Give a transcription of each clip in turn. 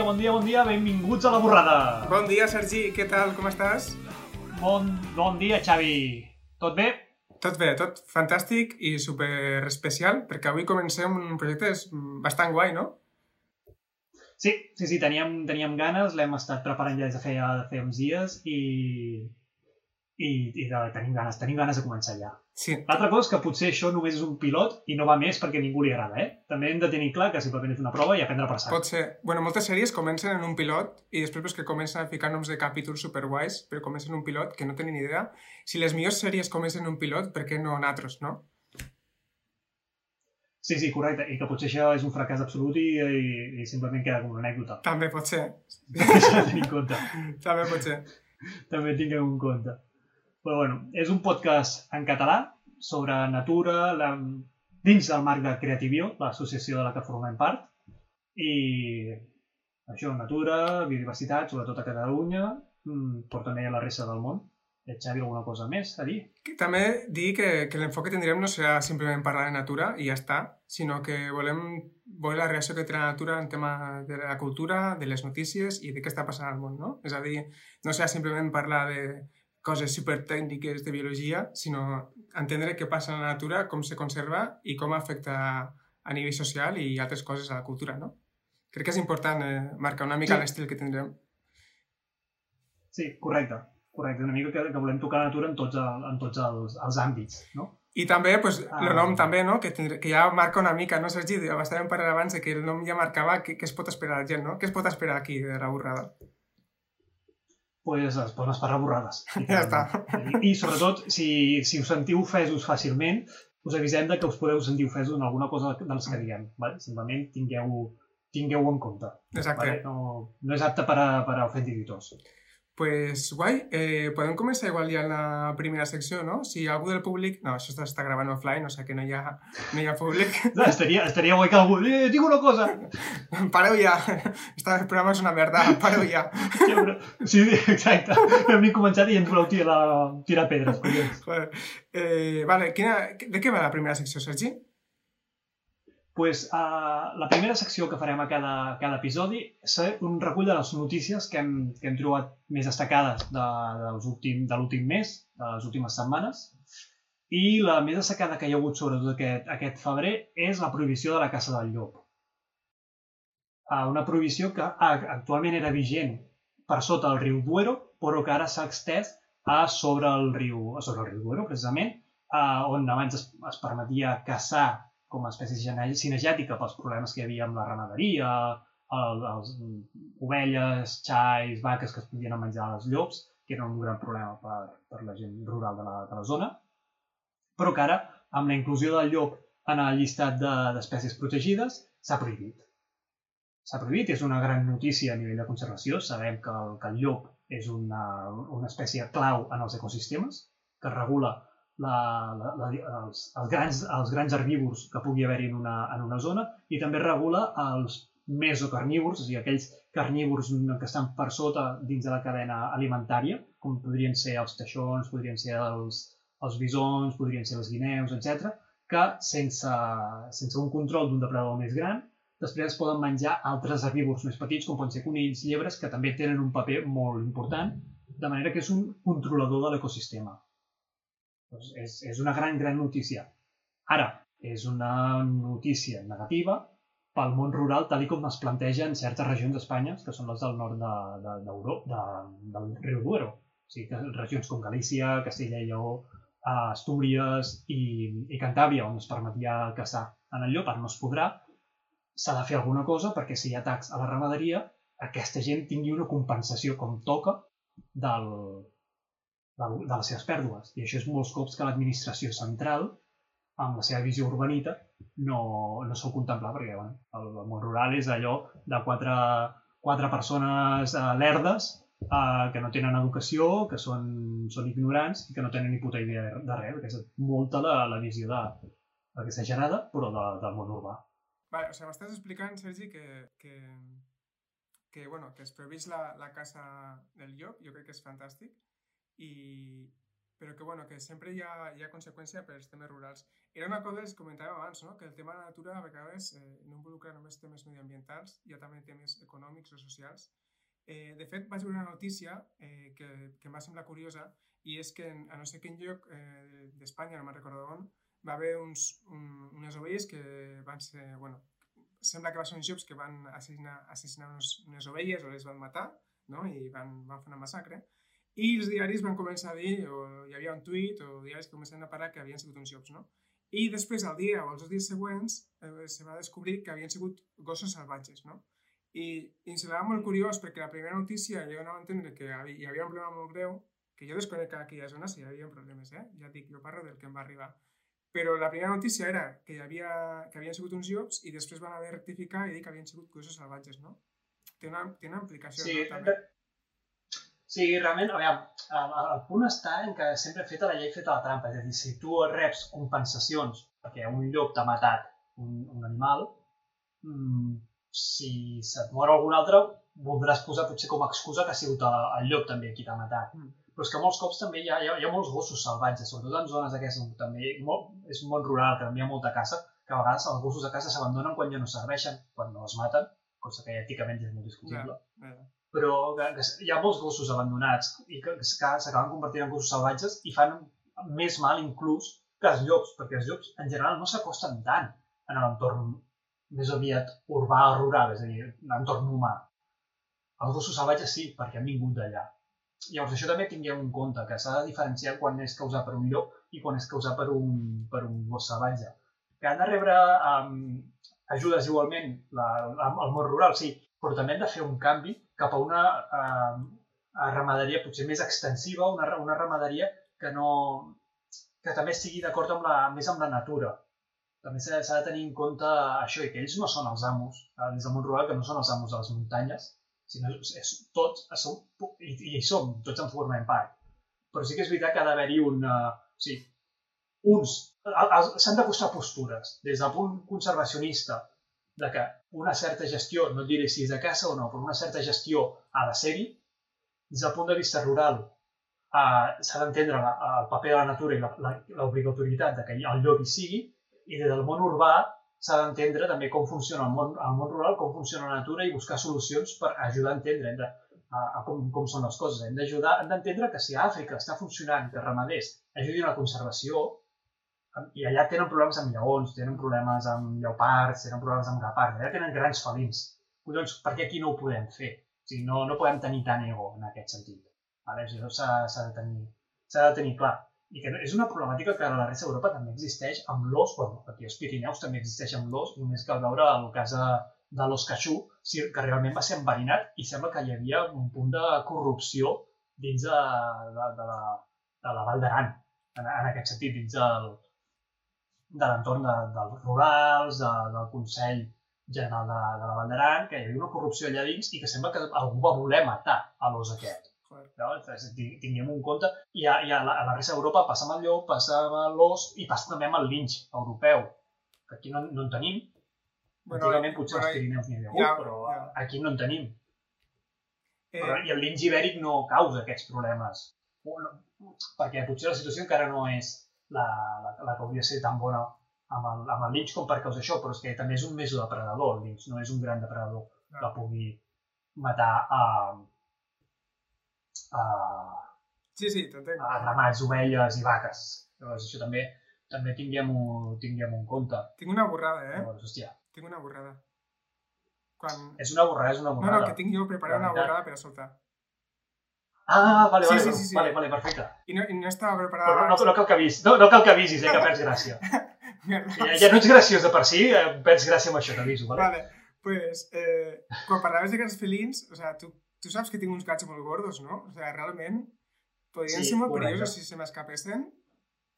dia, bon dia, bon dia, benvinguts a la borrada. Bon dia, Sergi, què tal, com estàs? Bon, bon dia, Xavi. Tot bé? Tot bé, tot fantàstic i super especial, perquè avui comencem un projecte bastant guai, no? Sí, sí, sí, teníem, teníem ganes, l'hem estat preparant ja des de feia, de feia uns dies i, i, i de, tenim ganes, tenim ganes de començar ja. Sí. L'altra cosa és que potser això només és un pilot i no va més perquè a ningú li agrada, eh? També hem de tenir clar que simplement és una prova i aprendre per sac. Pot ser. Bueno, moltes sèries comencen en un pilot i després pues, que comencen a ficar noms de capítols superguais, però comencen en un pilot que no tenen ni idea. Si les millors sèries comencen en un pilot, per què no nosaltres, no? Sí, sí, correcte. I que potser això és un fracàs absolut i, i, i simplement queda com una anècdota. També pot ser. Això en compte. També pot ser. També tinguem en compte. Però bueno, és un podcast en català sobre natura, la, dins del marc de Creativio, l'associació de la que formem part, i això, natura, biodiversitat, sobretot a Catalunya, mm, però també a la resta del món. Eh, Xavi, alguna cosa més a dir? També dir que, que l'enfoc que tindrem no serà simplement parlar de natura i ja està, sinó que volem veure la reacció que té la natura en tema de la cultura, de les notícies i de què està passant al món, no? És a dir, no serà simplement parlar de coses supertècniques de biologia, sinó entendre què passa a la natura, com se conserva i com afecta a nivell social i altres coses a la cultura, no? Crec que és important eh, marcar una mica sí. l'estil que tindrem. Sí, correcte. Correcte, una mica que, que volem tocar la natura en tots, el, en tots els, els àmbits, no? I també, pues, ah. el nom també, no? Que, tindre, que ja marca una mica, no, Sergi? Estàvem parlant abans que el nom ja marcava què, què es pot esperar la gent, no? Què es pot esperar aquí de la borrada? Pues es poden esperar borrades. Ja està. I, i sobretot, si, si us sentiu ofesos fàcilment, us avisem de que us podeu sentir ofesos en alguna cosa de les que diguem. Vale? Simplement tingueu, tingueu en compte. Exacte. Vale? No, no és apte per a, per a ofendre editors pues guai, eh, podem començar igual ja en la primera secció, no? Si algú del públic... No, això està gravant offline, o sigui que no hi ha, no hi ha públic. No, estaria, estaria guai que algú... Eh, dic una cosa! Pareu ja! Esta programa és una merda, pareu ja! Sí, exacte. Hem ni començat i ens voleu tirar, tirar pedres, collons. Eh, vale, quina, de què va la primera secció, Sergi? Pues, uh, la primera secció que farem a cada, cada episodi serà un recull de les notícies que hem, que hem trobat més destacades de, de l'últim mes, de les últimes setmanes. I la més destacada que hi ha hagut sobretot aquest, aquest febrer és la prohibició de la caça del llop. Uh, una prohibició que uh, actualment era vigent per sota el riu Duero, però que ara s'ha extès a sobre el riu, a sobre el riu Duero, precisament, uh, on abans es, es permetia caçar com a espècie cinegètica pels problemes que hi havia amb la ramaderia, el, els ovelles, xais, vaques que es podien menjar els llops, que era un gran problema per, per la gent rural de la, de la zona, però que ara, amb la inclusió del llop en el llistat d'espècies de, protegides, s'ha prohibit. S'ha prohibit, és una gran notícia a nivell de conservació. Sabem que el, que el llop és una, una espècie clau en els ecosistemes, que regula la, la, la, els, els, grans, els grans herbívors que pugui haver-hi en, una, en una zona i també regula els mesocarnívors, o sigui, aquells carnívors que estan per sota dins de la cadena alimentària, com podrien ser els teixons, podrien ser els, els bisons, podrien ser les guineus, etc, que sense, sense un control d'un depredador més gran, després es poden menjar altres herbívors més petits, com poden ser conills, llebres, que també tenen un paper molt important, de manera que és un controlador de l'ecosistema. Doncs és, és una gran, gran notícia. Ara, és una notícia negativa pel món rural tal com es planteja en certes regions d'Espanya, que són les del nord de, de, de, del riu Duero. O sigui, que regions com Galícia, Castella i Lleó, Astúries i, i Cantàbria, on es permetia caçar en el llop, ara no es podrà, s'ha de fer alguna cosa perquè si hi ha atacs a la ramaderia, aquesta gent tingui una compensació com toca del, de, les seves pèrdues. I això és molts cops que l'administració central, amb la seva visió urbanita, no, no s'ho contemplar, perquè bueno, el, món rural és allò de quatre, quatre persones eh, lerdes eh, que no tenen educació, que són, són ignorants i que no tenen ni puta idea de, res, que és molta la, la visió de, gerada, però de, del món urbà. Vale, o sigui, m'estàs explicant, Sergi, que, que, que, bueno, que es previst la, la caça del llop, jo crec que és fantàstic, i, però que, bueno, que sempre hi ha, hi ha conseqüència per als temes rurals. Era una cosa que comentàvem abans, no? que el tema de la natura a vegades eh, no involucra només temes mediambientals, hi ha també temes econòmics o socials. Eh, de fet, vaig veure una notícia eh, que, que em va semblar curiosa i és que en, a no sé quin lloc eh, d'Espanya, no me'n recordo on, va haver uns, un, unes ovelles que van ser, bueno, sembla que va ser uns jocs que van assassinar, assassinar unes, unes ovelles o les van matar, no? i van, van fer una massacre, i els diaris van començar a dir, o hi havia un tuit, o diaris que començaven a parar que havien sigut uns llops, no? I després, al dia o els dos dies següents, eh, se va descobrir que havien sigut gossos salvatges, no? I, i em semblava molt curiós perquè la primera notícia jo no va entendre que hi havia un problema molt greu, que jo desconec que aquella zona si hi havia problemes, eh? Ja dic, jo parlo del que em va arribar. Però la primera notícia era que hi havia, que havien sigut uns llops i després van haver de rectificar i dir que havien sigut gossos salvatges, no? Té una, té una implicació, sí, no? També. Sí, realment, a veure, el, el punt està en que sempre feta la llei feta la trampa. És a dir, si tu reps compensacions perquè un llop t'ha matat un, un animal, mmm, si se't mor algun altre, voldràs posar potser com a excusa que ha sigut el llop també qui t'ha matat. Mm. Però és que molts cops també hi ha, hi ha, hi ha molts gossos salvatges, sobretot en zones aquestes també molt, és un món rural, que també hi ha molta caça, que a vegades els gossos de casa s'abandonen quan ja no serveixen, quan no els maten, cosa que èticament és molt discutible. Yeah, yeah però que, que hi ha molts gossos abandonats i que, que s'acaben convertint en gossos salvatges i fan més mal inclús que els llops, perquè els llops en general no s'acosten tant en l'entorn més aviat urbà o rural, és a dir, l'entorn humà. Els gossos salvatges sí, perquè han vingut d'allà. Llavors això també tinguem en compte, que s'ha de diferenciar quan és causat per un llop i quan és causat per un, per un gos salvatge. Que han de rebre um, ajudes igualment la, la, el món rural, sí, però també hem de fer un canvi cap a una eh, ramaderia potser més extensiva, una, una ramaderia que, no, que també estigui d'acord amb la, més amb la natura. També s'ha de tenir en compte això, i que ells no són els amos, eh, des del món rural, que no són els amos de les muntanyes, sinó és, tots, som, i, i hi som, tots en formem part. Però sí que és veritat que ha d'haver-hi un... Uh, sí, uns... S'han d'acostar postures, des del punt conservacionista, de que una certa gestió, no diré si és de casa o no, però una certa gestió ha de ser-hi. Des del punt de vista rural, eh, s'ha d'entendre el paper de la natura i l'obligatorietat de que el lloc hi sigui, i des del món urbà s'ha d'entendre també com funciona el món, el món rural, com funciona la natura i buscar solucions per ajudar a entendre de, a, a com, com són les coses. Hem d'ajudar, hem d'entendre que si a Àfrica està funcionant, que ramaders ajudin a la conservació, i allà tenen problemes amb lleons, tenen problemes amb lleopards, tenen problemes amb gapards, allà tenen grans felins. Collons, per què aquí no ho podem fer? O sigui, no, no podem tenir tant ego en aquest sentit. Vale? O sigui, s'ha de, tenir, de tenir clar. I que és una problemàtica que a la resta d'Europa també existeix amb l'os, bueno, aquí als Pirineus també existeix amb l'os, només cal veure el cas de, de l'os caixú, que realment va ser enverinat i sembla que hi havia un punt de corrupció dins de, de, de, la, de la Val d'Aran, en, en aquest sentit, dins del, de l'entorn de, dels rurals, de, del Consell General de, de la Vall d'Aran, que hi havia una corrupció allà dins i que sembla que algú va voler matar a l'os aquest. Llavors, tinguem un compte. I a, i a, la, a la resta d'Europa passa amb el llop, passa amb l'os i passa també amb el linx europeu, que aquí no, no en tenim. Bueno, Antigament potser als Pirineus n'hi havia hagut, ja, però ja. aquí no en tenim. Eh... Però, I el linx ibèric no causa aquests problemes. Perquè potser la situació encara no és la, la, la que hauria de ser tan bona amb el, amb el linx com per causa això, però és que també és un mesodepredador, el linx, no és un gran depredador ah. que pugui matar a, a, sí, sí, a ramats, ovelles i vaques. Llavors, això també també tinguem-ho tinguem en compte. Tinc una borrada, eh? Llavors, hòstia. Tinc una borrada. Quan... És una borrada, és una borrada. No, no, que tinc jo preparat una borrada per a soltar. Ah, vale, vale, sí, sí, sí, vale, vale, perfecte. I no, i no estava preparada Però no, no, no cal que avisis, no, no cal que avisis, eh, que perds gràcia. ja, ja no ets graciós de per si, eh, perds gràcia amb això, t'aviso, vale? Vale, pues, eh, quan parlaves de grans felins, o sea, tu, tu saps que tinc uns gats molt gordos, no? O sea, realment, podrien sí, ser molt perillosos si se m'escapessin.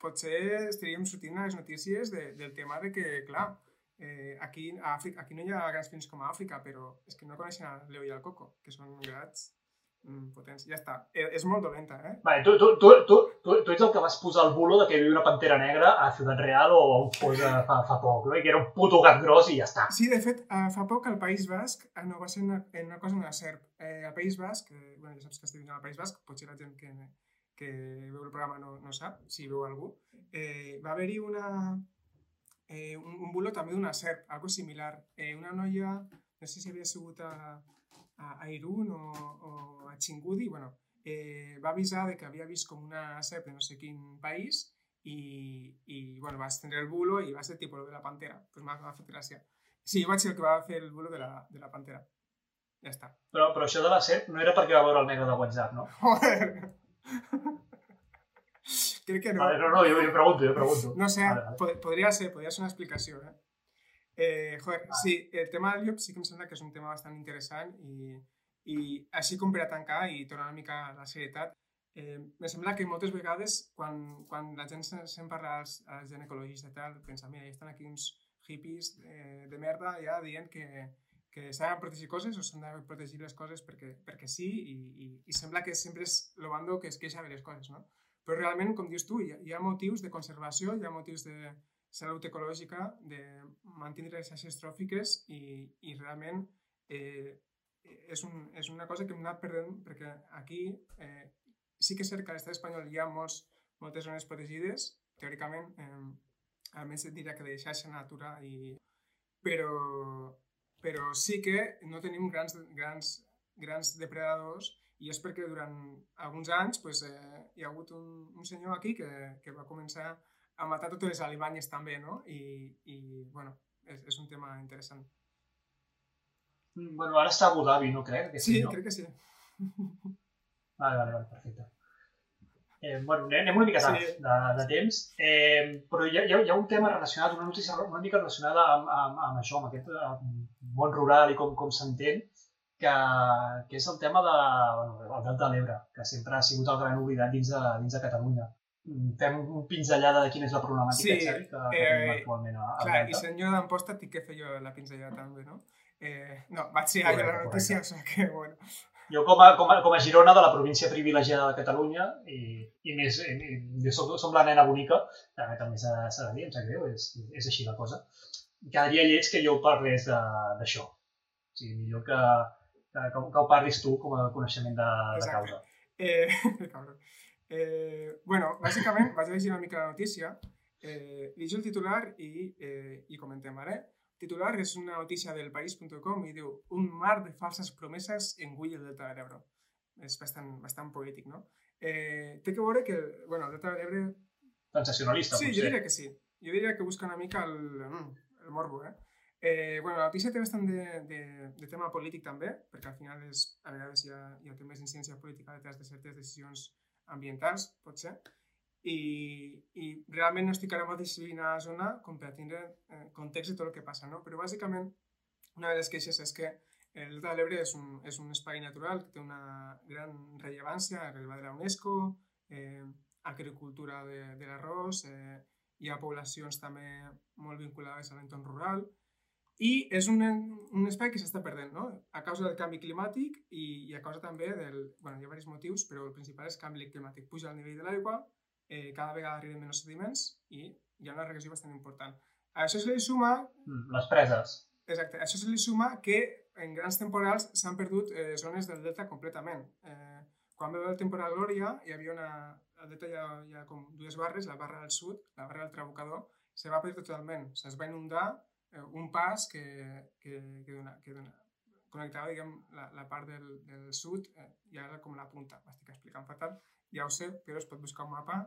Potser estaríem sortint a les notícies de, del tema de que, clar, eh, aquí, a Àfrica, aquí no hi ha grans felins com a Àfrica, però és que no coneixen el Leo i el Coco, que són gats Mm, potència. Ja està. Eh, és molt dolenta, eh? Vale, tu, tu, tu, tu, tu, tu ets el que vas posar el bulo de que hi havia una pantera negra a Ciutat Real o a un poll fa, fa poc, no? I que era un puto gat gros i ja està. Sí, de fet, uh, fa poc al País Basc, uh, no, va ser una, una cosa una serp. Eh, al País Basc, eh, bueno, ja saps que estic al País Basc, potser la gent que, que veu el programa no, no sap, si veu algú, eh, va haver-hi una, eh, un, un bulo també d'una serp, algo similar. Eh, una noia, no sé si havia sigut a, a, a Irún o, o a Chingudi, bueno, eh, va avisar de que havia vist com una serp de no sé quin país i, i bueno, va estendre el bulo i va ser tipus de la pantera. Pues m'ha fet gràcia. Sí, vaig ser el que va fer el bulo de la, de la pantera. Ja està. Però, però això de la serp no era perquè va veure el negre de WhatsApp, no? Joder. Crec que no. Vale, no, no, jo, jo pregunto, jo pregunto. No sé, Vale, vale. pod podria ser, podria ser una explicació, eh? Eh, joder, sí, el tema del llop sí que em sembla que és un tema bastant interessant i, i així com per a tancar i tornar una mica a la serietat, eh, me sembla que moltes vegades quan, quan la gent se- se'n parla als, a la gent ecologista i tal, pensa, mira, hi estan aquí uns hippies eh, de merda ja dient que, que s'han de protegir coses o s'han de protegir les coses perquè, perquè sí i, i, i sembla que sempre és el bando que es queixa de les coses, no? Però realment, com dius tu, hi ha, hi ha motius de conservació, hi ha motius de salut ecològica, de mantenir les xarxes tròfiques i, i realment eh, és, un, és una cosa que hem anat perdent perquè aquí eh, sí que és cert que a l'estat espanyol hi ha molts, moltes zones protegides, teòricament, eh, almenys et diria que de xarxa natura, i, però, però sí que no tenim grans, grans, grans depredadors i és perquè durant alguns anys pues, eh, hi ha hagut un, un senyor aquí que, que va començar a matar totes les alimanyes també, no? I, i bueno, és, és un tema interessant. Mm, Bueno, ara està a Abu Dhabi, no crec? Aquest Sí, senyor. crec que sí. Vale, vale, vale, perfecte. Eh, bueno, anem una mica tard Sí. de, de temps, eh, però hi ha, hi ha- ha un tema relacionat, una notícia una mica relacionada amb, amb, amb això, amb aquest món rural i com, com s'entén, que, que és el tema de, bueno, del Delta de l'Ebre, que sempre ha sigut el gran oblidat dins de, dins de Catalunya. Mm, Fem un pinzellada de quina és la problemàtica, Sí, Xavi, que, que eh, tenim actualment a, a Clar, i Delta. senyor d'Amposta tinc que fer jo la pinzellada també, no? Eh, no, vaig ser ahir a la Correcte, notícia, o sigui que, bueno. Jo com a, com, a, com a Girona, de la província privilegiada de Catalunya, i, i més, i, jo som, som la nena bonica, també, també s'ha de dir, em sap greu, és, és així la cosa. Quedaria lleig que jo parlés de- d'això. O sigui, millor que, que, que, que ho parlis tu com a coneixement de, de Exacte. causa. Eh. Eh, bueno, bàsicament vaig llegir una mica la notícia, eh, llegeixo el titular i, eh, i comentem, ¿vale? El titular és una notícia del país.com i diu un mar de falses promeses engull el Delta de l'Ebre. És bastant, bastant poètic, no? Eh, té que veure que, bueno, el Delta de l'Ebre Sensacionalista, Sí, jo potser. diria que sí. Jo diria que busca una mica el, mm, el morbo, eh? eh bueno, la notícia té bastant de, de, de tema polític també, perquè al final és, a vegades hi ha, hi ha temes d'incidència política detrás de certes decisions ambientals, potser, i, i realment no estic ara mateix vivint a la zona com per tindre eh, context de tot el que passa, no? Però bàsicament una de les queixes és que el Delta de l'Ebre és, un, és un espai natural que té una gran rellevància, arriba de la UNESCO, eh, agricultura de, de l'arròs, eh, hi ha poblacions també molt vinculades a l'entorn rural i és un, un espai que s'està perdent, no? A causa del canvi climàtic i, i a causa també del... bueno, hi ha diversos motius, però el principal és canvi climàtic. Puja el nivell de l'aigua, eh, cada vegada arriben menys sediments i hi ha una regressió bastant important. A això se li suma Mm, Les preses. Exacte, això se li suma que en grans temporals s'han perdut eh, zones del delta completament. Eh, quan va haver el temporal Glòria, hi havia una... Al delta hi ha, hi ha com dues barres, la barra del sud, la barra del Trabucador, se va perdre totalment. Es va inundar un pas que, que, que, dona, que dona, connectava diguem, la, la part del, del sud eh, i ara com la punta. M'estic explicant fatal, ja ho sé, però es pot buscar un mapa.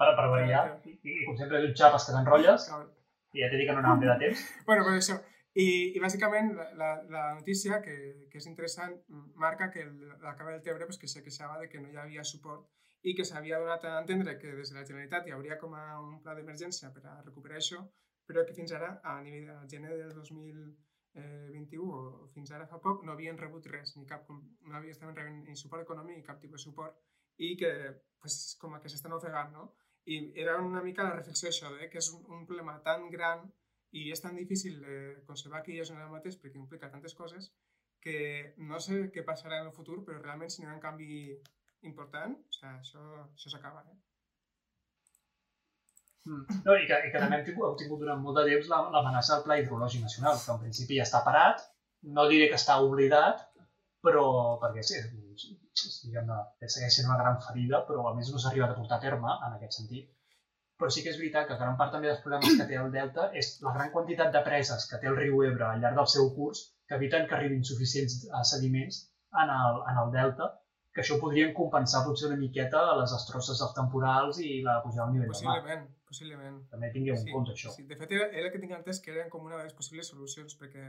Per, per variar. I, i com sempre diu xapes que t'enrotlles, i ja t'he dit que no anàvem bé de temps. Bueno, pues això. I, i bàsicament la, la, la notícia, que, que és interessant, marca que el- la Cava del Tebre pues, que se queixava de que no hi havia suport i que s'havia donat a entendre que des de la Generalitat hi hauria com a un pla d'emergència per a recuperar això, però que fins ara, a nivell de gener del 2021 o fins ara fa poc, no havien rebut res, ni cap, no havien estaven rebent ni suport econòmic ni cap tipus de suport i que pues, com que s'estan ofegant, no? I era una mica la reflexió això, eh? que és un, un problema tan gran i és tan difícil de conservar aquelles en el mateix perquè implica tantes coses que no sé què passarà en el futur, però realment si no hi ha un canvi important, o sigui, això, això s'acaba. Eh? Mm. No, i que, i que també hem tingut, hem tingut durant molt de temps la- l'amenaça del Pla Hidrològic Nacional, que en principi ja està parat, no diré que està oblidat, però perquè sí, diguem-ne, segueix sent una gran ferida, però a més no s'ha arribat a portar a terme en aquest sentit. Però sí que és veritat que gran part també dels problemes que té el Delta és la gran quantitat de preses que té el riu Ebre al llarg del seu curs que eviten que arribin suficients eh, sediments en el, en el Delta, que això podrien compensar potser una miqueta les destrosses dels temporals i la pujada del nivell del mar. Possiblement, possiblement. També tingueu Sí, en compte això. Sí, de fet, era, era el que tinc entès que eren com una de les possibles solucions, perquè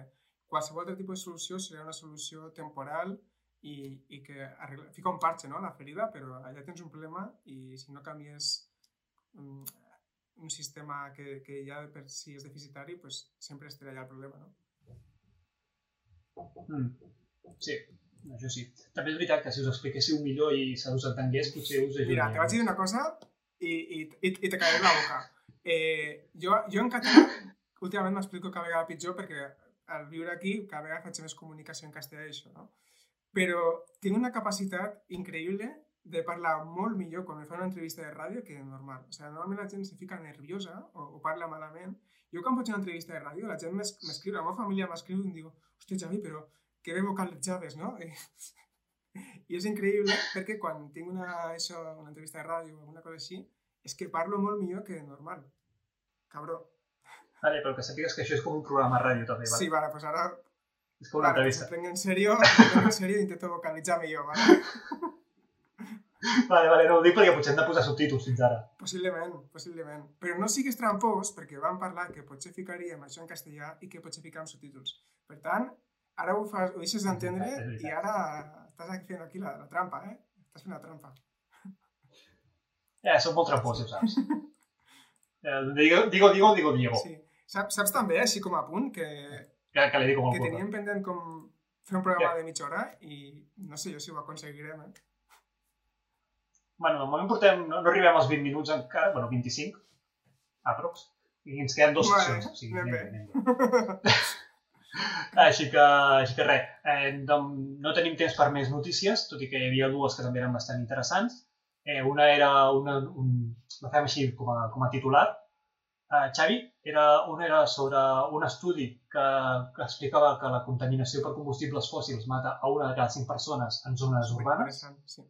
qualsevol altre tipus de solució seria una solució temporal i, i que arregla, fica un parche no, a la ferida, però allà tens un problema i si no canvies um, un sistema que, que ja per si és deficitari, pues, sempre estarà allà el problema. No? Mm. Sí, això sí. També és veritat que si us expliquéssiu millor i se us entengués, potser us ajudaria. Mira, te vaig dir una cosa i, i, i te caeré la boca. Eh, jo, jo en català últimament m'explico cada vegada pitjor perquè al viure aquí cada vegada faig més comunicació en castellà això, no? Però tinc una capacitat increïble de parlar molt millor quan em fa una entrevista de ràdio que normal. O sigui, normalment la gent se fica nerviosa o, o parla malament. Jo quan faig una entrevista de ràdio, la gent m'es- m'escriu, la meva família m'escriu i em diu hòstia, Javi, però que bé vocalitzades, no? I, I és increïble perquè quan tinc una, això, una entrevista de ràdio o alguna cosa així, és que parlo molt millor que normal. Cabró. Vale, però que sàpigues que això és com un programa de ràdio també, vale? Sí, vale, pues ara És com una vale, entrevista. prenc en prenc en serio i intento vocalitzar millor, vale? Vale, vale, no ho dic perquè potser hem de posar subtítols fins ara. Possiblement, possiblement. Però no siguis trampós perquè vam parlar que potser ficaríem això en castellà i que potser ficàvem subtítols. Per tant, ara ho, fas, ho deixes d'entendre i ara estàs aquí fent aquí la, la trampa, eh? Estàs fent la trampa. Eh, soc molt trampós, ja ho saps. Eh, digo, digo, digo, digo, Diego. Sí. Saps, saps també, així com a punt, que, Que, que li dic que teníem pendent com fer un programa de mitja hora i no sé jo si ho aconseguirem, eh? Bueno, de moment portem, no, no arribem als 20 minuts encara, bueno, 25, aprox. I ens queden dos Vale, seccions. O sigui, anem, bé. anem bé. Així que, així que res, eh, doncs no tenim temps per més notícies, tot i que hi havia dues que també eren bastant interessants. Eh, una era, una, un, la fem així com a, com a titular. Eh, Xavi, era, una era sobre un estudi que, que explicava que la contaminació per combustibles fòssils mata a una de cada cinc persones en zones urbanes. Sí.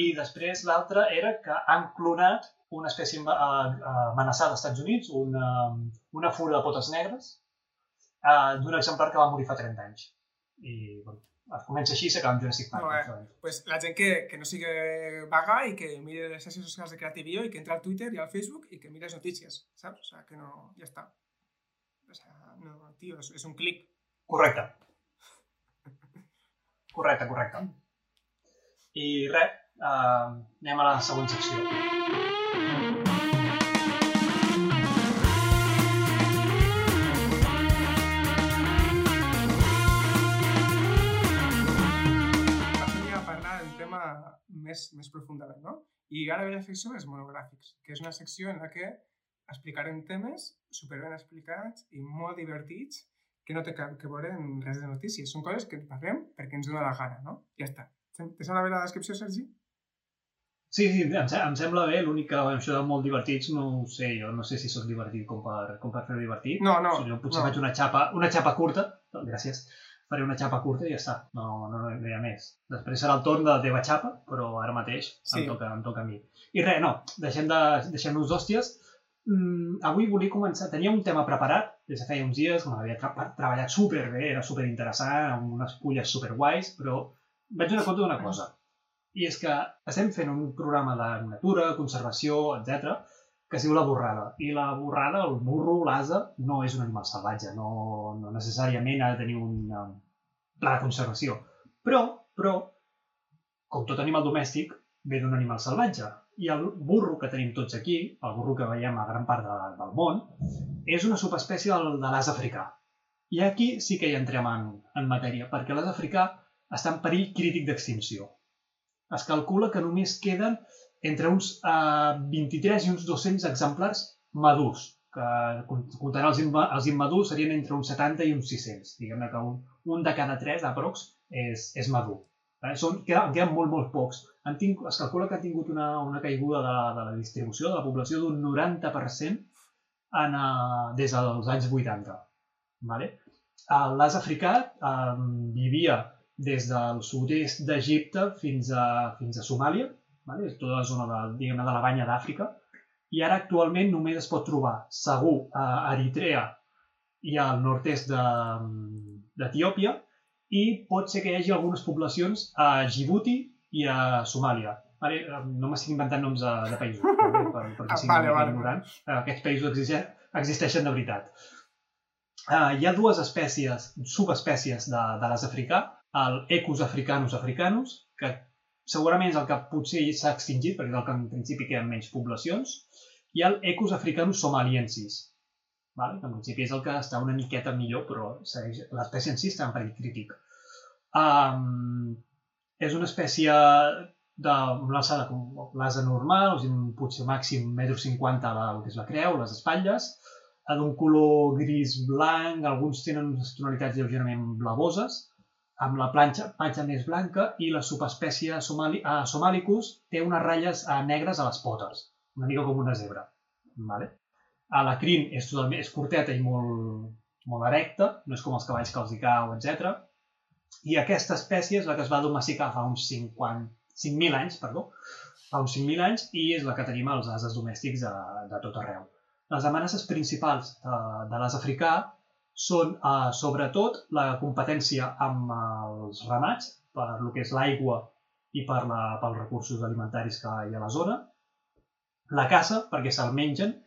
I després l'altra era que han clonat una espècie eh, eh, amenaçada als Estats Units, una, una fura de potes negres, eh, d'un exemplar que va morir fa 30 anys. I bueno, es comença així i s'acaba amb Jurassic Park. Molt bé. pues la gent que, que no sigui vaga i que mire les xarxes socials de Creativio i que entre al Twitter i al Facebook i que mire les notícies, saps? O sea, que no... Ja està. O sea, no, tio, és, és un clic. Correcte. Correcte, correcte. I res, eh, anem a la següent secció. Més, més profundament, no? I ara ve la secció dels monogràfics, que és una secció en la que explicarem temes superben explicats i molt divertits que no té cap que veure en res de notícies. Són coses que parlem perquè ens dona la gana, no? Ja està. Te sembla bé la descripció, Sergi? Sí, sí, em, em sembla bé, l'únic que bueno, això de molt divertits no ho sé, jo no sé si sóc divertit com per, com per fer-ho divertit. No, no. O sigui, jo potser no. faig una xapa, una xapa curta, gràcies, faré una xapa curta i ja està, no, no, no hi ha més. Després serà el torn de la teva xapa, però ara mateix Sí. em, toca, em toca a mi. I res, no, deixem de, deixem-nos d'hòsties. Mm, avui volia començar, tenia un tema preparat des de feia uns dies, me l'havia tra treballat superbé, era superinteressant, amb unes fulles superguais, però vaig donar compte d'una cosa. I és que estem fent un programa de natura, conservació, etc que es diu la borrada. I la borrada, el burro, l'asa, no és un animal salvatge, no, no necessàriament ha de tenir un um, pla de conservació. Però, però, com tot animal domèstic, ve d'un animal salvatge. I el burro que tenim tots aquí, el burro que veiem a gran part de, del món, és una subespècie del, de l'as africà. I aquí sí que hi entrem en, en matèria, perquè l'as africà està en perill crític d'extinció. Es calcula que només queden entre uns eh, 23 i uns 200 exemplars madurs, que comptant els, imma, els immadurs serien entre uns 70 i uns 600. Diguem-ne que un, un de cada tres, aprox, és, és madur. Eh? Són, queden, queden molt, molt pocs. Han tinc, es calcula que ha tingut una, una caiguda de, de la distribució de la població d'un 90% en, uh, des dels anys 80. Vale? Uh, L'as africà uh, vivia des del sud-est d'Egipte fins a, fins a Somàlia, vale? és tota la zona de, diguem de la banya d'Àfrica, i ara actualment només es pot trobar segur a Eritrea i al nord-est d'Etiòpia, i pot ser que hi hagi algunes poblacions a Djibouti i a Somàlia. Vale? No m'estic inventant noms de, de països, per, per, perquè Ah, vale, vale. ignorants. Aquests països existeixen, existeixen de veritat. Uh, hi ha dues espècies, subespècies de, de l'as africà, el Ecus africanus africanus, que segurament és el que potser s'ha extingit, perquè és el que en principi queden menys poblacions, i el Ecus africanus somaliensis, vale? que en principi és el que està una miqueta millor, però l'espècie en si està en perill crític. Um, és una espècie de l'alçada com l'asa normal, o sigui, potser màxim 1,50 m el que és la creu, les espatlles, eh, d'un color gris blanc, alguns tenen unes tonalitats lleugerament blavoses, amb la planxa, planxa més blanca i la subespècie somali, uh, somalicus té unes ratlles uh, negres a les potes, una mica com una zebra. Vale? A la crin és, totalment, és curteta i molt, molt erecta, no és com els cavalls que els hi cau, etc. I aquesta espècie és la que es va domesticar fa uns 50, 5.000 anys, perdó, fa uns 5.000 anys, i és la que tenim als ases domèstics de, de tot arreu. Les amenaces principals de, de l'as africà són, eh, sobretot, la competència amb els ramats, per lo que és l'aigua i per la, pels recursos alimentaris que hi ha a la zona, la caça, perquè se'l mengen,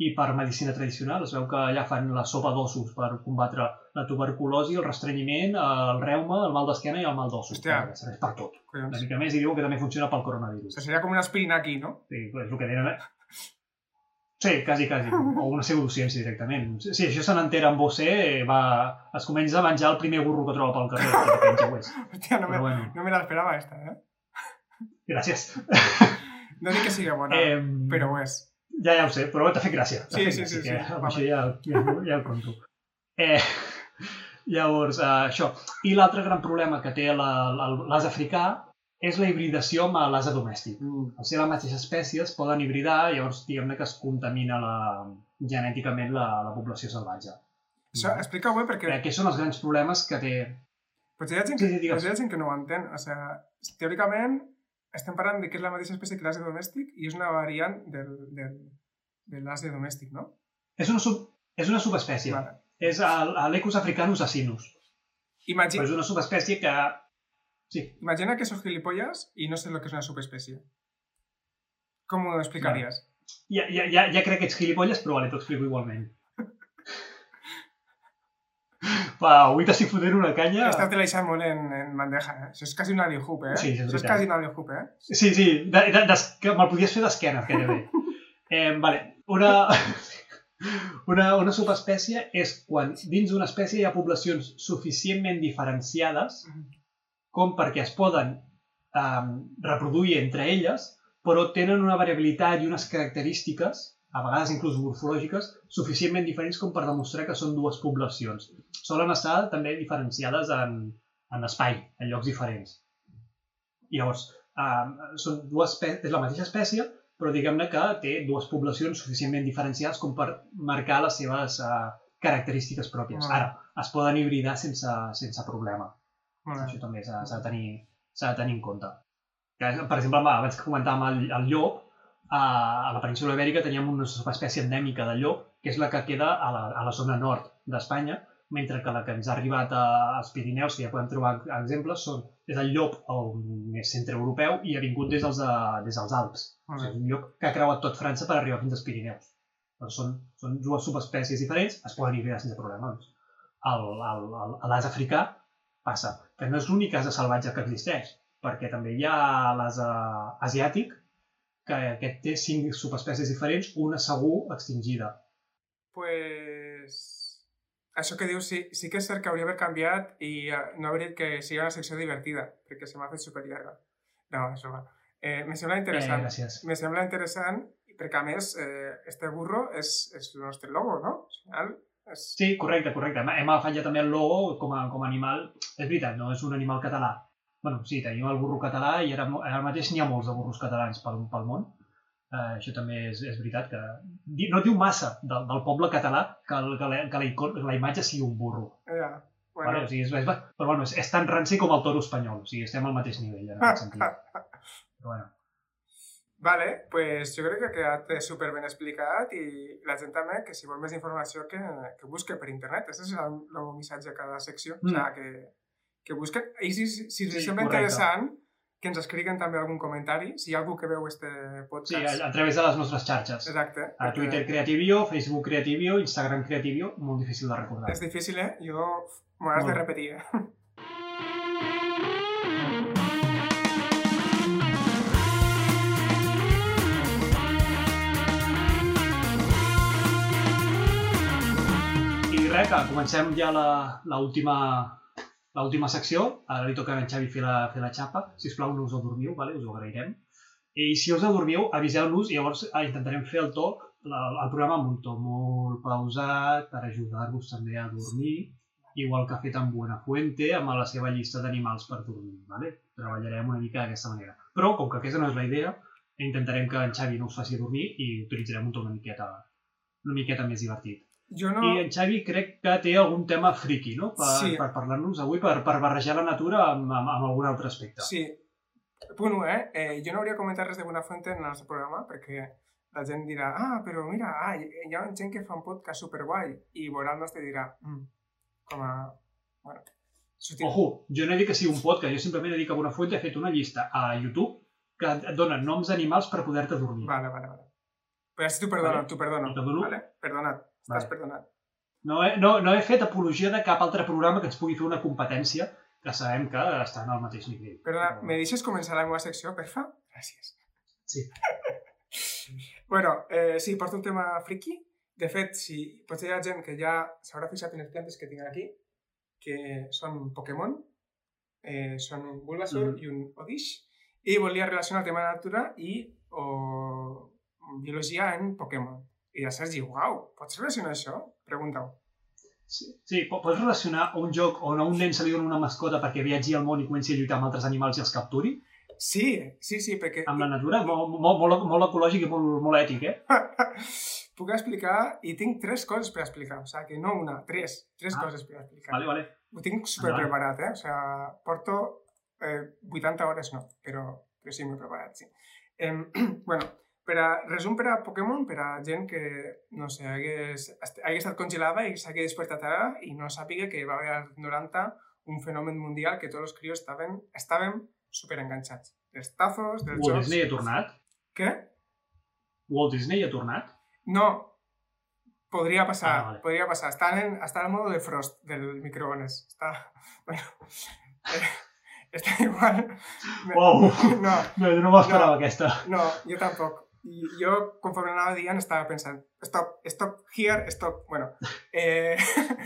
i per medicina tradicional. Es veu que allà fan la sopa d'ossos per combatre la tuberculosi, el restrenyiment, el reuma, el mal d'esquena i el mal d'ossos. Hòstia. perquè Serveix per tot. Una Collons. mica més i diuen que també funciona pel coronavirus. Això seria com una aspirina aquí, no? Sí, és el que deien. Eh? Sí, quasi, quasi. O una pseudociència directament. Si si això se n'entera amb vostè, va... es comença a menjar el primer burro que troba pel carrer. que penja, pues. Hòstia, no me, Però bueno, no me l'esperava, esta, eh? gràcies. No dic que sigui bona, Eh, però ho és. Ja, ja ho sé, però t'ha fet gràcia. Sí, fet sí, gràcia, sí, que sí. Amb Va, això ja, ja, ja el conto. Eh, llavors, eh, això. I l'altre gran problema que té la- la- l'as africà és la hibridació amb l'asa domèstic. Mm. Al ser la mateixa espècie es poden hibridar, llavors diguem-ne que es contamina la, genèticament la, la població salvatge. Això, explica-ho bé, perquè aquests són els grans problemes que té... potser hi ha gent, Sí, que, sí, potser hi ha gent que no ho entén. O sigui, teòricament, estem parlant de que és la mateixa espècie que l'ase domèstic i és una variant del, del, de l'ase domèstic, no? És una, sub, és una subespècie. Vale. És l'Ecus africanus asinus. Imagi Però és una subespècie que... Sí, Imagina que sos gilipollas y no sé lo que es una subespecie. ¿Cómo lo explicarías? ja, ja, ja, ja crec que ets gilipolles, però vale, t'ho explico igualment. Va, avui t'estic fotent una canya... Esta te la molt en, en bandeja, eh? Això és quasi una alley-hoop, eh? Sí, és Això és quasi una alley-hoop, eh? Sí, sí, de, de, de, que me'l podies fer d'esquena, que bé. Eh, vale, una, una, una subespècie és quan dins d'una espècie hi ha poblacions suficientment diferenciades com perquè es poden um, reproduir entre elles, però tenen una variabilitat i unes característiques, a vegades inclús morfològiques, suficientment diferents com per demostrar que són dues poblacions. Solen estar també diferenciades en, en espai, en llocs diferents. Llavors, um, són dues és la mateixa espècie, però diguem-ne que té dues poblacions suficientment diferenciades com per marcar les seves uh, característiques pròpies. Ah. Ara, es poden hibridar sense, sense problema. Molt Això bé. també s'ha de, tenir, s'ha de tenir en compte. Que, per exemple, abans que comentàvem el, el llop, a, a la península Ibèrica teníem una subespècie endèmica de llop, que és la que queda a la, a la zona nord d'Espanya, mentre que la que ens ha arribat als Pirineus, que ja podem trobar exemples, són, és el llop el més centreeuropeu i ha vingut des dels, de, des dels Alps. O Molt sigui, és un llop que ha creuat tot França per arribar fins als Pirineus. Però són, són dues subespècies diferents, es poden hibridar sense. Doncs. A l'as africà passa, que no és l'únic ase salvatge que existeix, perquè també hi ha l'ase asiàtic, que aquest té cinc subespècies diferents, una segur extingida. Pues... Això que dius sí, sí que és cert que hauria d'haver canviat i eh, no haver dit que sigui una secció divertida, perquè se m'ha fet superllarga. No, és broma. Eh, me sembla Eh, interessant. gràcies. me sembla interessant perquè, a més, eh, este burro és, és el nostre logo, no? Al final. Sí, correcte, correcte. Hem ja també el logo com a, com a animal. És veritat, no és un animal català. bueno, sí, tenim el burro català i ara, ara mateix n'hi ha molts de burros catalans pel, pel món. Uh, això també és, és veritat que no diu massa del, del poble català que, el- que, la, que la, icon- la imatge sigui un burro. Ja. Bueno. Vale? O sigui, és, és, però bueno, és, és tan ranci com el toro espanyol. O sigui, estem al mateix nivell en aquest sentit. Però bueno. Vale, pues jo crec que ha quedat super ben explicat i la gent també que si vol més informació que, que busque per internet. Aquest és el, el missatge de cada secció. Mm. O sigui, que, que busquen. I si, si, si sí, sembla interessant, que ens escriguen també algun comentari, si hi ha algú que veu este podcast. Sí, a, a través de les nostres xarxes. Exacte. A. Twitter Creativio, Facebook Creativio, Instagram Creativio, molt difícil de recordar. És difícil, eh? Jo m'ho has de repetir, eh? que comencem ja l'última secció, ara li toca a en Xavi fer la, fer la xapa, si us plau no us adormiu, vale? us ho agrairem. I si us adormiu, aviseu-nos i llavors ah, intentarem fer el to, el programa amb un to molt pausat per ajudar-vos també a dormir, igual que ha fet amb Buenafuente amb la seva llista d'animals per dormir. Vale? Treballarem una mica d'aquesta manera. Però, com que aquesta no és la idea, intentarem que en Xavi no us faci dormir i utilitzarem un to una miqueta, una miqueta més divertit. Jo no... I en Xavi crec que té algun tema friki, no? Per, sí. per parlar-nos avui, per, per barrejar la natura amb, amb, amb algun altre aspecte. Sí. Punt 1, eh? eh? Jo no hauria comentat res de Buenafuente en el nostre programa perquè la gent dirà, ah, però mira, ah, hi ha gent que fa un podcast superguai i nostre i dirà, mm, com a... Bueno, sutil. Ojo, jo no he dit que sigui un podcast, jo simplement he dit que Buenafuente ha fet una llista a YouTube que et dona noms d'animals per poder-te dormir. Vale, vale, vale. Però si t'ho perdono, vale. t'ho perdono. Vale? Perdonat. Estàs vale. perdonat. No he, no, no he fet apologia de cap altre programa que ens pugui fer una competència que sabem que estan al mateix nivell. Perdona, no. me deixes començar la meva secció, perfa? Gràcies. Sí. bueno, eh, sí, porto un tema friki. De fet, si potser hi ha gent que ja s'haurà fixat en les plantes que tinc aquí, que són Pokémon, eh, són un Bulbasaur mm. i un Odish, i volia relacionar el tema de natura i o, biologia en Pokémon. I de Sergi, uau, pots relacionar això? Pregunta-ho. Sí, sí, pots relacionar un joc on a un nen se li dona una mascota perquè viatgi al món i comenci a lluitar amb altres animals i els capturi? Sí, sí, sí, perquè... Amb la natura? Molt, molt, molt, molt ecològic i molt, molt ètic, eh? Puc explicar, i tinc tres coses per explicar, o sigui, que no una, tres, tres ah, coses per explicar. Vale, vale. Ho tinc super preparat, eh? O sigui, porto eh, 80 hores, no, però, però sí, m'he preparat, sí. Eh, bueno, per a, resum per a Pokémon, per a gent que, no sé, hagués, hagués estat congelada i s'hagués despertat ara i no sàpiga que va haver als 90 un fenomen mundial que tots els crios estaven, estaven superenganxats. Els tazos, dels Walt jocs... Disney ha tornat? Què? Walt Disney ha tornat? No, podria passar, ah, vale. podria passar. Està en, està en modo de frost del microones. Està... Bueno, eh, està igual... Wow! No, no, no m'esperava no, aquesta. No, jo tampoc. I jo, conforme anava dient, estava pensant stop, stop here, stop... Bueno, eh...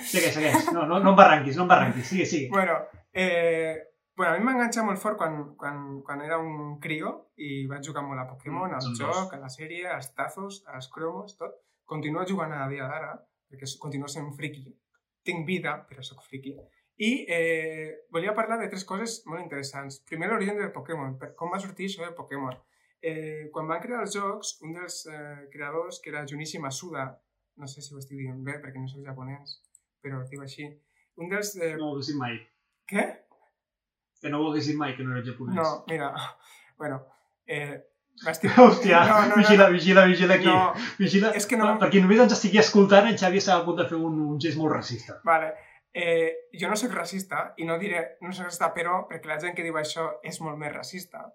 Segueix, segueix. No, no, no barranquis, no barranquis. Sigue, sigue. Bueno, eh... bueno a mi m'enganxa molt fort quan, quan, quan era un crio i vaig jugar molt a Pokémon, mm, al joc, dos. a la sèrie, als tazos, als cromos, tot. Continuo jugant a dia d'ara, perquè continuo sent friki. Tinc vida, però sóc friki. I eh, volia parlar de tres coses molt interessants. Primer, l'origen del Pokémon. Com va sortir això de Pokémon? Eh, quan van crear els jocs, un dels eh, creadors, que era Junichi Masuda, no sé si ho estic dient bé perquè no soc japonès, però es diu així, un dels... Eh... No ho haguessin mai. Què? Que no ho haguessin mai, que no era japonès. No, mira, bueno, eh, Estic... Hòstia, no, no, vigila, no, vigila, vigila aquí. No, vigila. És que no... Per qui només ens estigui escoltant, en Xavi estava a punt de fer un, un gest molt racista. Vale. Eh, jo no sóc racista, i no diré no sóc racista, però perquè la gent que diu això és molt més racista.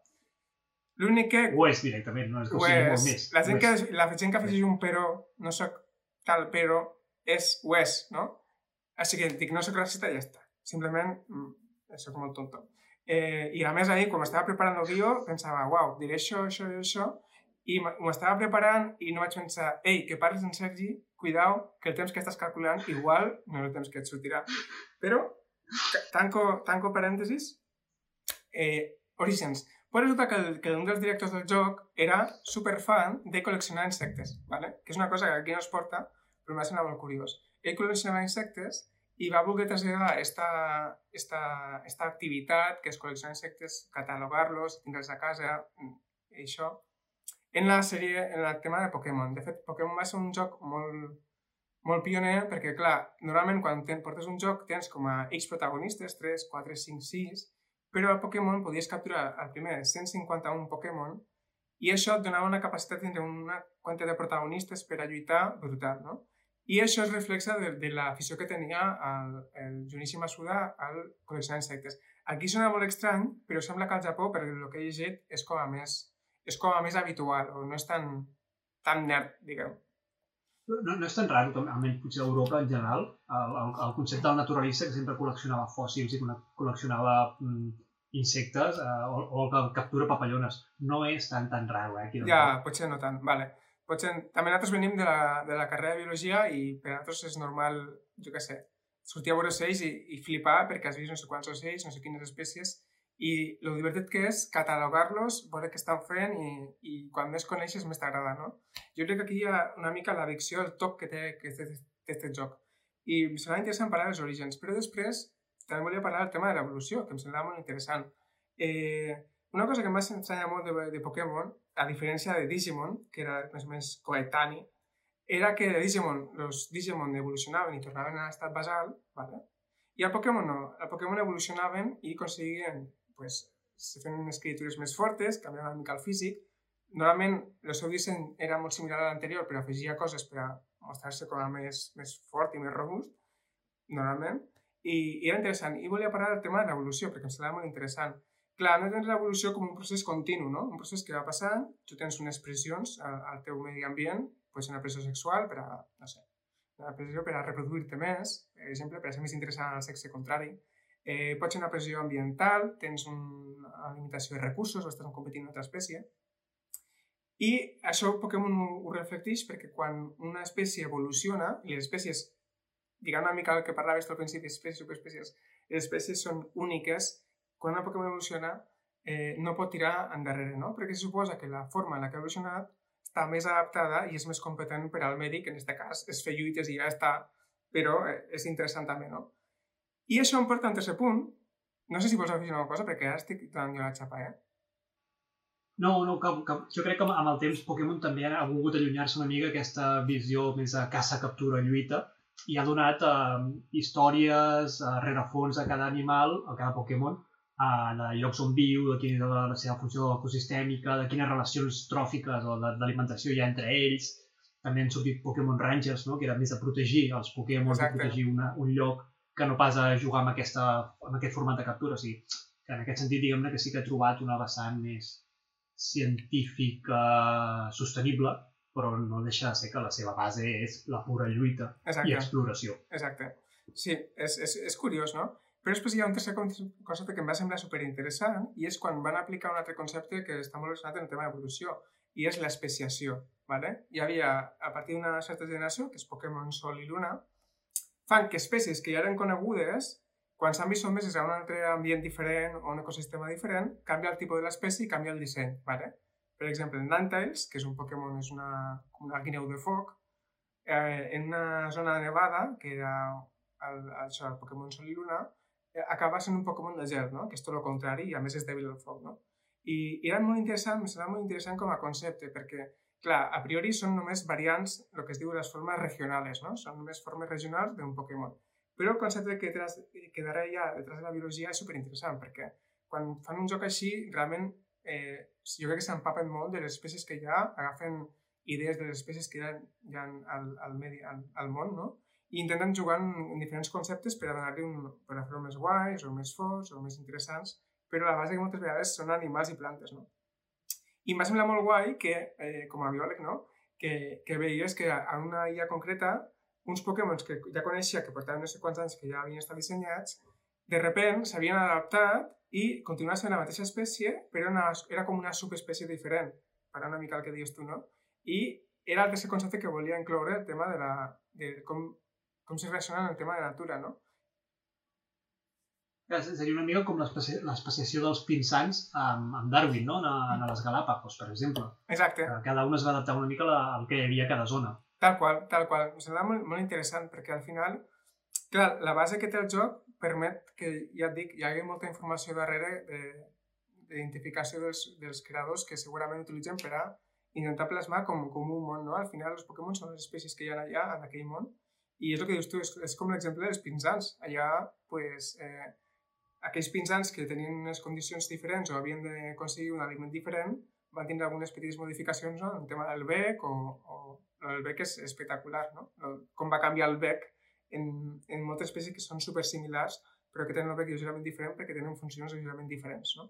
L'únic que... Ho és directament, no és que ho, sigui molt més. La gent, que, la gent que afegeix un però, no soc tal però, és ho és, no? Així que dic, no soc racista i ja està. Simplement, mm, soc molt tonto. Eh, I a més ahir, quan estava preparant el guió, pensava, uau, diré això, això i això, i m'ho estava preparant i no vaig pensar, ei, que parles en Sergi, cuidao, que el temps que estàs calculant igual no és el temps que et sortirà. Però, tanco, tanco parèntesis, eh, Orígens, però resulta que, el, que un dels directors del joc era superfan de col·leccionar insectes, ¿vale? que és una cosa que aquí no es porta, però m'ha sonat molt curiós. Ell col·leccionava insectes i va voler traslladar esta, esta, esta activitat, que és col·leccionar insectes, catalogar-los, tindre'ls a casa, i això, en la sèrie, en el tema de Pokémon. De fet, Pokémon va ser un joc molt, molt pioner perquè, clar, normalment quan ten, portes un joc tens com a X protagonistes, 3, 4, 5, 6, però al Pokémon podies capturar el primer 151 Pokémon i això et donava una capacitat entre una quantitat de protagonistes per a lluitar brutal, no? I això es reflexa de, de l'afició que tenia el, el Junichi Masuda al col·leccionar insectes. Aquí sona molt estrany, però sembla que al Japó, per el que he llegit, és com a més, és com a més habitual, o no és tan, tan nerd, diguem. No, no és tan raro, com, almenys potser a Europa en general, el, el, el concepte del naturalista que sempre col·leccionava fòssils i col·leccionava mm, insectes eh, o, o el que captura papallones. No és tan tan raro, eh? Aquí ja, potser no tant, vale. Potser, també nosaltres venim de la, de la carrera de Biologia i per nosaltres és normal, jo què sé, sortir a veure ocells i, i flipar perquè has vist no sé quants ocells, no sé quines espècies, i el divertit que és catalogar-los, veure què estan fent i, i quan més coneixes més t'agrada, no? Jo crec que aquí hi ha una mica l'addicció, el toc que té, que aquest joc. I em sembla interessant parlar dels orígens, però després també volia parlar del tema de l'evolució, que em sembla molt interessant. Eh, una cosa que em va ensenyar molt de, de Pokémon, a diferència de Digimon, que era més o menys coetani, era que de Digimon, els Digimon evolucionaven i tornaven a l'estat basal, ¿vale? i el Pokémon no. El Pokémon evolucionaven i aconseguien pues, se feien unes criatures més fortes, canviaven una mica el físic. Normalment el seu disseny era molt similar a l'anterior, però afegia coses per a mostrar-se com a més, més fort i més robust, normalment. I, I era interessant. I volia parlar del tema de l'evolució, perquè em semblava molt interessant. Clar, no tens l'evolució com un procés continu, no? Un procés que va passant, tu tens unes pressions al, al teu medi ambient, pot ser una pressió sexual per a, no sé, una pressió per a reproduir-te més, per exemple, per a ser més interessant al sexe contrari, Eh, pot ser una pressió ambiental, tens un, una limitació de recursos o estàs competint amb una altra espècie. I això Pokémon ho, reflecteix perquè quan una espècie evoluciona, i les espècies, diguem una mica el que parlaves al principi, espècies, subespècies, les espècies són úniques, quan una Pokémon evoluciona eh, no pot tirar endarrere, no? Perquè se suposa que la forma en la que ha evolucionat està més adaptada i és més competent per al mèdic, en aquest cas és fer lluites i ja està, però eh, és interessant també, no? I això em porta a un tercer punt. No sé si vols afegir alguna cosa, perquè ara estic donant jo la xapa, eh? No, no, que, que, jo crec que amb el temps Pokémon també ha volgut allunyar-se una mica aquesta visió més de caça, captura, lluita i ha donat eh, històries, eh, rerefons a cada animal, a cada Pokémon, eh, de llocs on viu, de quina és la, la seva funció ecosistèmica, de quines relacions tròfiques o d'alimentació hi ha entre ells. També han sortit Pokémon Rangers, no? que era més de protegir els Pokémon, de protegir una, un lloc que no pas a jugar amb, aquesta, amb aquest format de captura. O sigui, que en aquest sentit, diguem-ne que sí que he trobat una vessant més científica sostenible, però no deixa de ser que la seva base és la pura lluita Exacte. i exploració. Exacte. Sí, és, és, és curiós, no? Però després hi ha un tercer concepte que em va semblar superinteressant i és quan van aplicar un altre concepte que està molt relacionat amb el tema d'evolució i és l'especiació. ¿vale? Hi havia, a partir d'una certa generació, que és Pokémon Sol i Luna, fan que espècies que ja eren conegudes, quan s'han vist sotmeses a un altre ambient diferent o un ecosistema diferent, canvia el tipus de l'espècie i canvia el disseny. ¿vale? Per exemple, Ninetales, que és un Pokémon, és una, una guineu de foc, eh, en una zona nevada, que era el, això, el Pokémon Sol i Luna, eh, acaba sent un Pokémon de gel, no? que és tot el contrari i a més és dèbil al foc. No? I, I era molt interessant, em sembla molt interessant com a concepte, perquè clar, a priori són només variants, el que es diu les formes regionals, no? Són només formes regionals d'un Pokémon. Però el concepte que, tras, que darrere hi ha detrás de la biologia és superinteressant, perquè quan fan un joc així, realment eh, jo crec que s'empapen molt de les espècies que hi ha, agafen idees de les espècies que hi ha, hi ha al, al, medi, al, al món, no? i intenten jugar en, en diferents conceptes per a donar-li un, per a fer-ho més guais o més forts o més interessants, però la base que moltes vegades són animals i plantes, no? I m'ha semblat molt guai que, eh, com a biòleg, no? que, que veies que en una illa concreta uns Pokémons que ja coneixia, que portaven no sé quants anys que ja havien estat dissenyats, de repent s'havien adaptat i continuaven sent la mateixa espècie, però una, era com una subespècie diferent, per una mica el que dius tu, no? I era el tercer concepte que volia incloure el tema de, la, de com, com se relaciona el tema de la natura, no? Seria una mica com l'especiació dels pinsans amb, amb Darwin, no? A, a les Galàpagos, per exemple. Exacte. Cada un es va adaptar una mica al que hi havia a cada zona. Tal qual, tal qual. Em sembla molt, molt interessant, perquè al final, clar, la base que té el joc permet que, ja et dic, hi hagi molta informació darrere d'identificació de, dels, dels creadors que segurament utilitzen per a intentar plasmar com, com un món, no? Al final, els Pokémon són les espècies que hi ha allà, en aquell món, I és el que dius tu, és, és com l'exemple dels pinsans. Allà, pues, eh, aquells pinsans que tenien unes condicions diferents o havien d'aconseguir un aliment diferent van tindre algunes petites modificacions no? en el tema del bec o, o el bec és espectacular, no? com va canviar el bec en, en moltes espècies que són super similars però que tenen el bec lleugerament diferent perquè tenen funcions lleugerament diferents, no?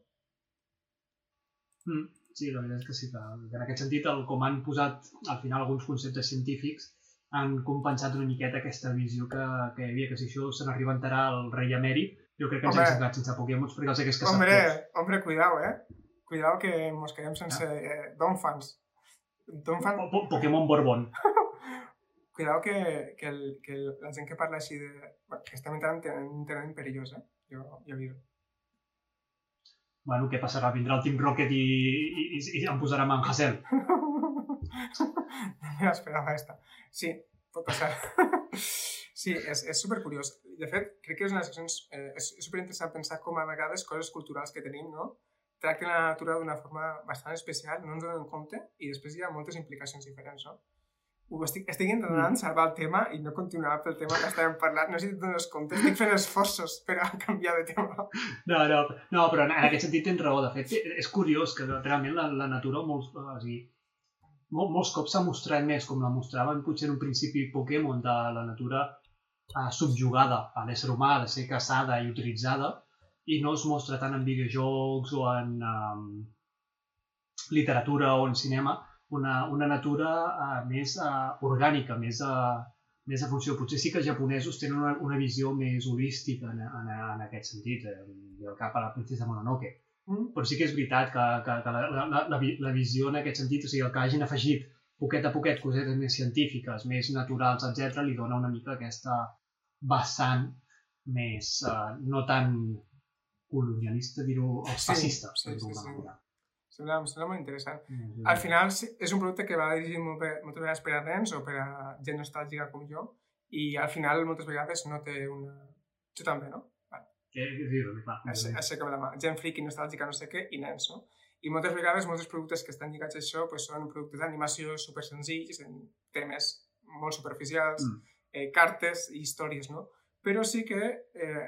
Mm, sí, la veritat és que sí, que en aquest sentit, el, com han posat al final alguns conceptes científics, han compensat una miqueta aquesta visió que, que hi havia, que si això se n'arribentarà al rei emèrit, jo crec que ens Hombre. hem quedat sense Pokémon perquè els hagués caçat Hombre, tots. hombre, cuidao, eh? Cuidao que mos quedem sense eh, Don fans. Don fan... Po- po- Pokémon Borbón. Cuidao que, que, el, que el, la gent que parla així de... Bueno, que estem entrant en un terreny perillós, eh? Jo, jo aviso. Bueno, què passarà? Vindrà el Team Rocket i, i, i, i em posarà Man Hassel. no me l'esperava esta. Sí, pot passar. sí, és, és supercuriós. De fet, crec que és una seccions... Eh, és, superinteressant pensar com a vegades coses culturals que tenim, no? Tracten la natura d'una forma bastant especial, no ens donem compte, i després hi ha moltes implicacions diferents, no? Ho estic, estic intentant Mm. salvar el tema i no continuar pel tema que estàvem parlant. No sé si et dones compte, estic fent esforços per a canviar de tema. No, no, no, però en, en aquest sentit tens raó. De fet, és curiós que realment la, la natura molts, o sigui, mol, molts cops s'ha mostrat més com la mostraven potser en un principi Pokémon de la natura eh, subjugada a l'ésser humà, de ser caçada i utilitzada, i no es mostra tant en videojocs o en um, literatura o en cinema, una, una natura uh, més uh, orgànica, més, uh, més a funció. Potser sí que els japonesos tenen una, una visió més holística en, en, en aquest sentit, eh, el cap a la princesa Mononoke. Mm? Però sí que és veritat que, que, que la, la, la, la visió en aquest sentit, o sigui, el que hagin afegit poquet a poquet cosetes més científiques, més naturals, etc, li dona una mica aquesta vessant més, uh, no tan colonialista, dir-ho, o Sí, fascista, sí, per sí, sí. manera. Sembla, em sembla molt interessant. Mm, Al final sí, és un producte que va dirigit molt bé, moltes vegades per a nens o per a gent nostàlgica com jo i al final moltes vegades no té una... Tu també, no? Que, és dir, clar, Aixe- Aixeca'm la mà. Gent friki, nostàlgica, no sé què, i nens, no? I moltes vegades molts dels productes que estan lligats a això pues, són productes d'animació super senzills, en temes molt superficials, Mm. Eh, cartes i històries, no? Però sí que eh,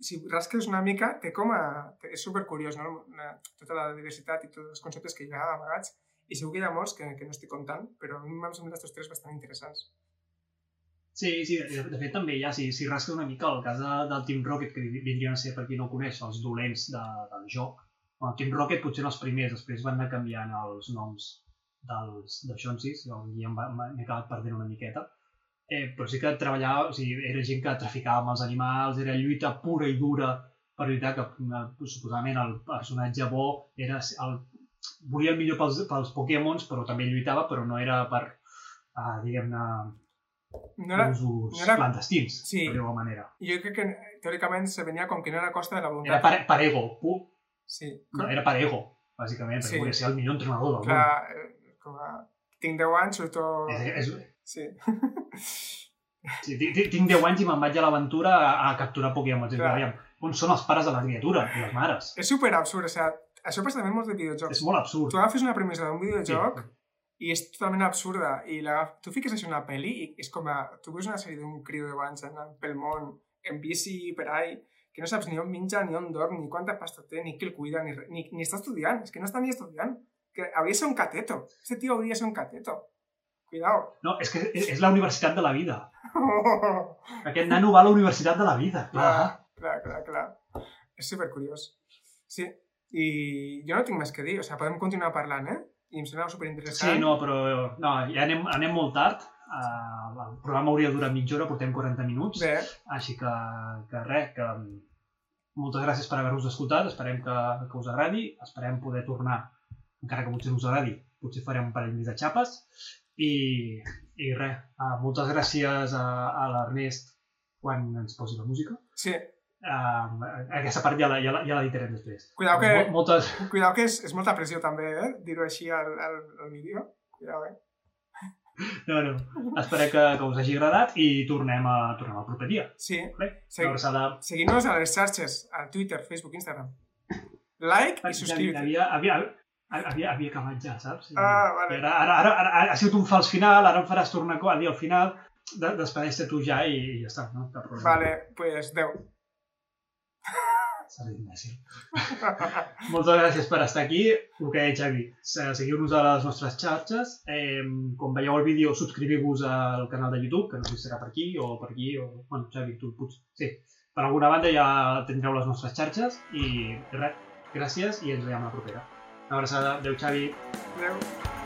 si rasques una mica, té com a... És supercuriós, no? La, tota la diversitat i tots els conceptes que hi ha amagats i segur que hi ha molts que, que no estic contant, però a mi m'han semblat aquests tres bastant interessants. Sí, sí, de, de fet també ha, si, si rasques una mica el cas de, del Team Rocket, que vindrien a ser, per qui no ho coneix, els dolents de, del joc. El Team Rocket potser els primers, després van anar canviant els noms dels, de Shonsis, jo ja m'he acabat perdent una miqueta. Eh, però sí que treballava, o sigui, era gent que traficava amb els animals, era lluita pura i dura per lluitar, que eh, suposadament el personatge bo era el, volia el millor pels, pels Pokémons, però també lluitava, però no era per, uh, diguem-ne, No era, usos no era- clandestins, sí. per dir-ho manera. jo crec que teòricament se venia com que no era a costa de la Era voluntat. per, per ego, pu, Sí. no, era per ego, bàsicament, perquè Sí. volia ser el millor entrenador del món. Clar, eh, com a... Tinc 10 anys, surto... És, és, Sí. sí, tinc, tinc- tinc 10 anys i me'n vaig a l'aventura a, a capturar Pokémon. Clar. aviam, on són els pares de la criatura i les mares? És super absurd, o sigui, això passa també en molts de videojocs. És molt absurd. Tu agafes una premissa d'un videojoc Sí. i és totalment absurda i la, tu fiques això en una pel·li i és com a... Tu veus una sèrie d'un criu de abans anant pel món, en bici, per ahí, que no saps ni on menja, ni on dorm, ni quanta pasta té, ni qui el cuida, ni, ni, ni està estudiant. És que no està ni estudiant. Que hauria de ser un cateto. Este tio hauria de ser un cateto. Cuidao. No, és que és, és la universitat de la vida. Aquest nano va a la universitat de la vida. Clar. clar, clar, clar. És supercuriós. Sí, i jo no tinc més que dir. O sigui, podem continuar parlant, eh? I em sembla superinteressant. Sí, no, però no, ja anem, anem molt tard. Uh, el programa hauria durat mitja hora, portem 40 minuts. Bé, Així que, que res, que moltes gràcies per haver-nos escoltat, esperem que, que us agradi, esperem poder tornar, encara que potser no us agradi, potser farem un parell més de xapes, i, i res, uh, moltes gràcies a, a l'Ernest quan ens posi la música. sí. Uh, aquesta part ja la, ja la, ja la editarem després. Cuidao que, Mol- Moltes, cuidao que és, és molta pressió també, eh? Dir-ho així al, al, al vídeo. Cuidao, eh? no, no, esperem que, que us hagi agradat i tornem, a, tornem el proper dia. Sí. Vale? Segui-. Seguim-nos a les xarxes, a Twitter, Facebook, Instagram. Like i subscriu-te. havia, havia, havia, havia acabat ja, saps? Ah, vale. I Ara, ara, ara, ara, ha sigut un fals final, ara em faràs tornar a dir al final. de, despedeix-te tu ja i, i ja està, no? Cap problema. Vale, pues 10. Serà imbècil. Moltes gràcies per estar aquí. El que deia Xavi, se- seguiu-nos a les nostres xarxes. Eh, com veieu el vídeo, subscriviu-vos al canal de YouTube, que no sé si serà per aquí o per aquí, o... Bueno, Xavi, tu pots... Sí. Per alguna banda ja tindreu les nostres xarxes i res, gràcies i ens veiem a la propera. Una abraçada. Adéu, Xavi. Adeu.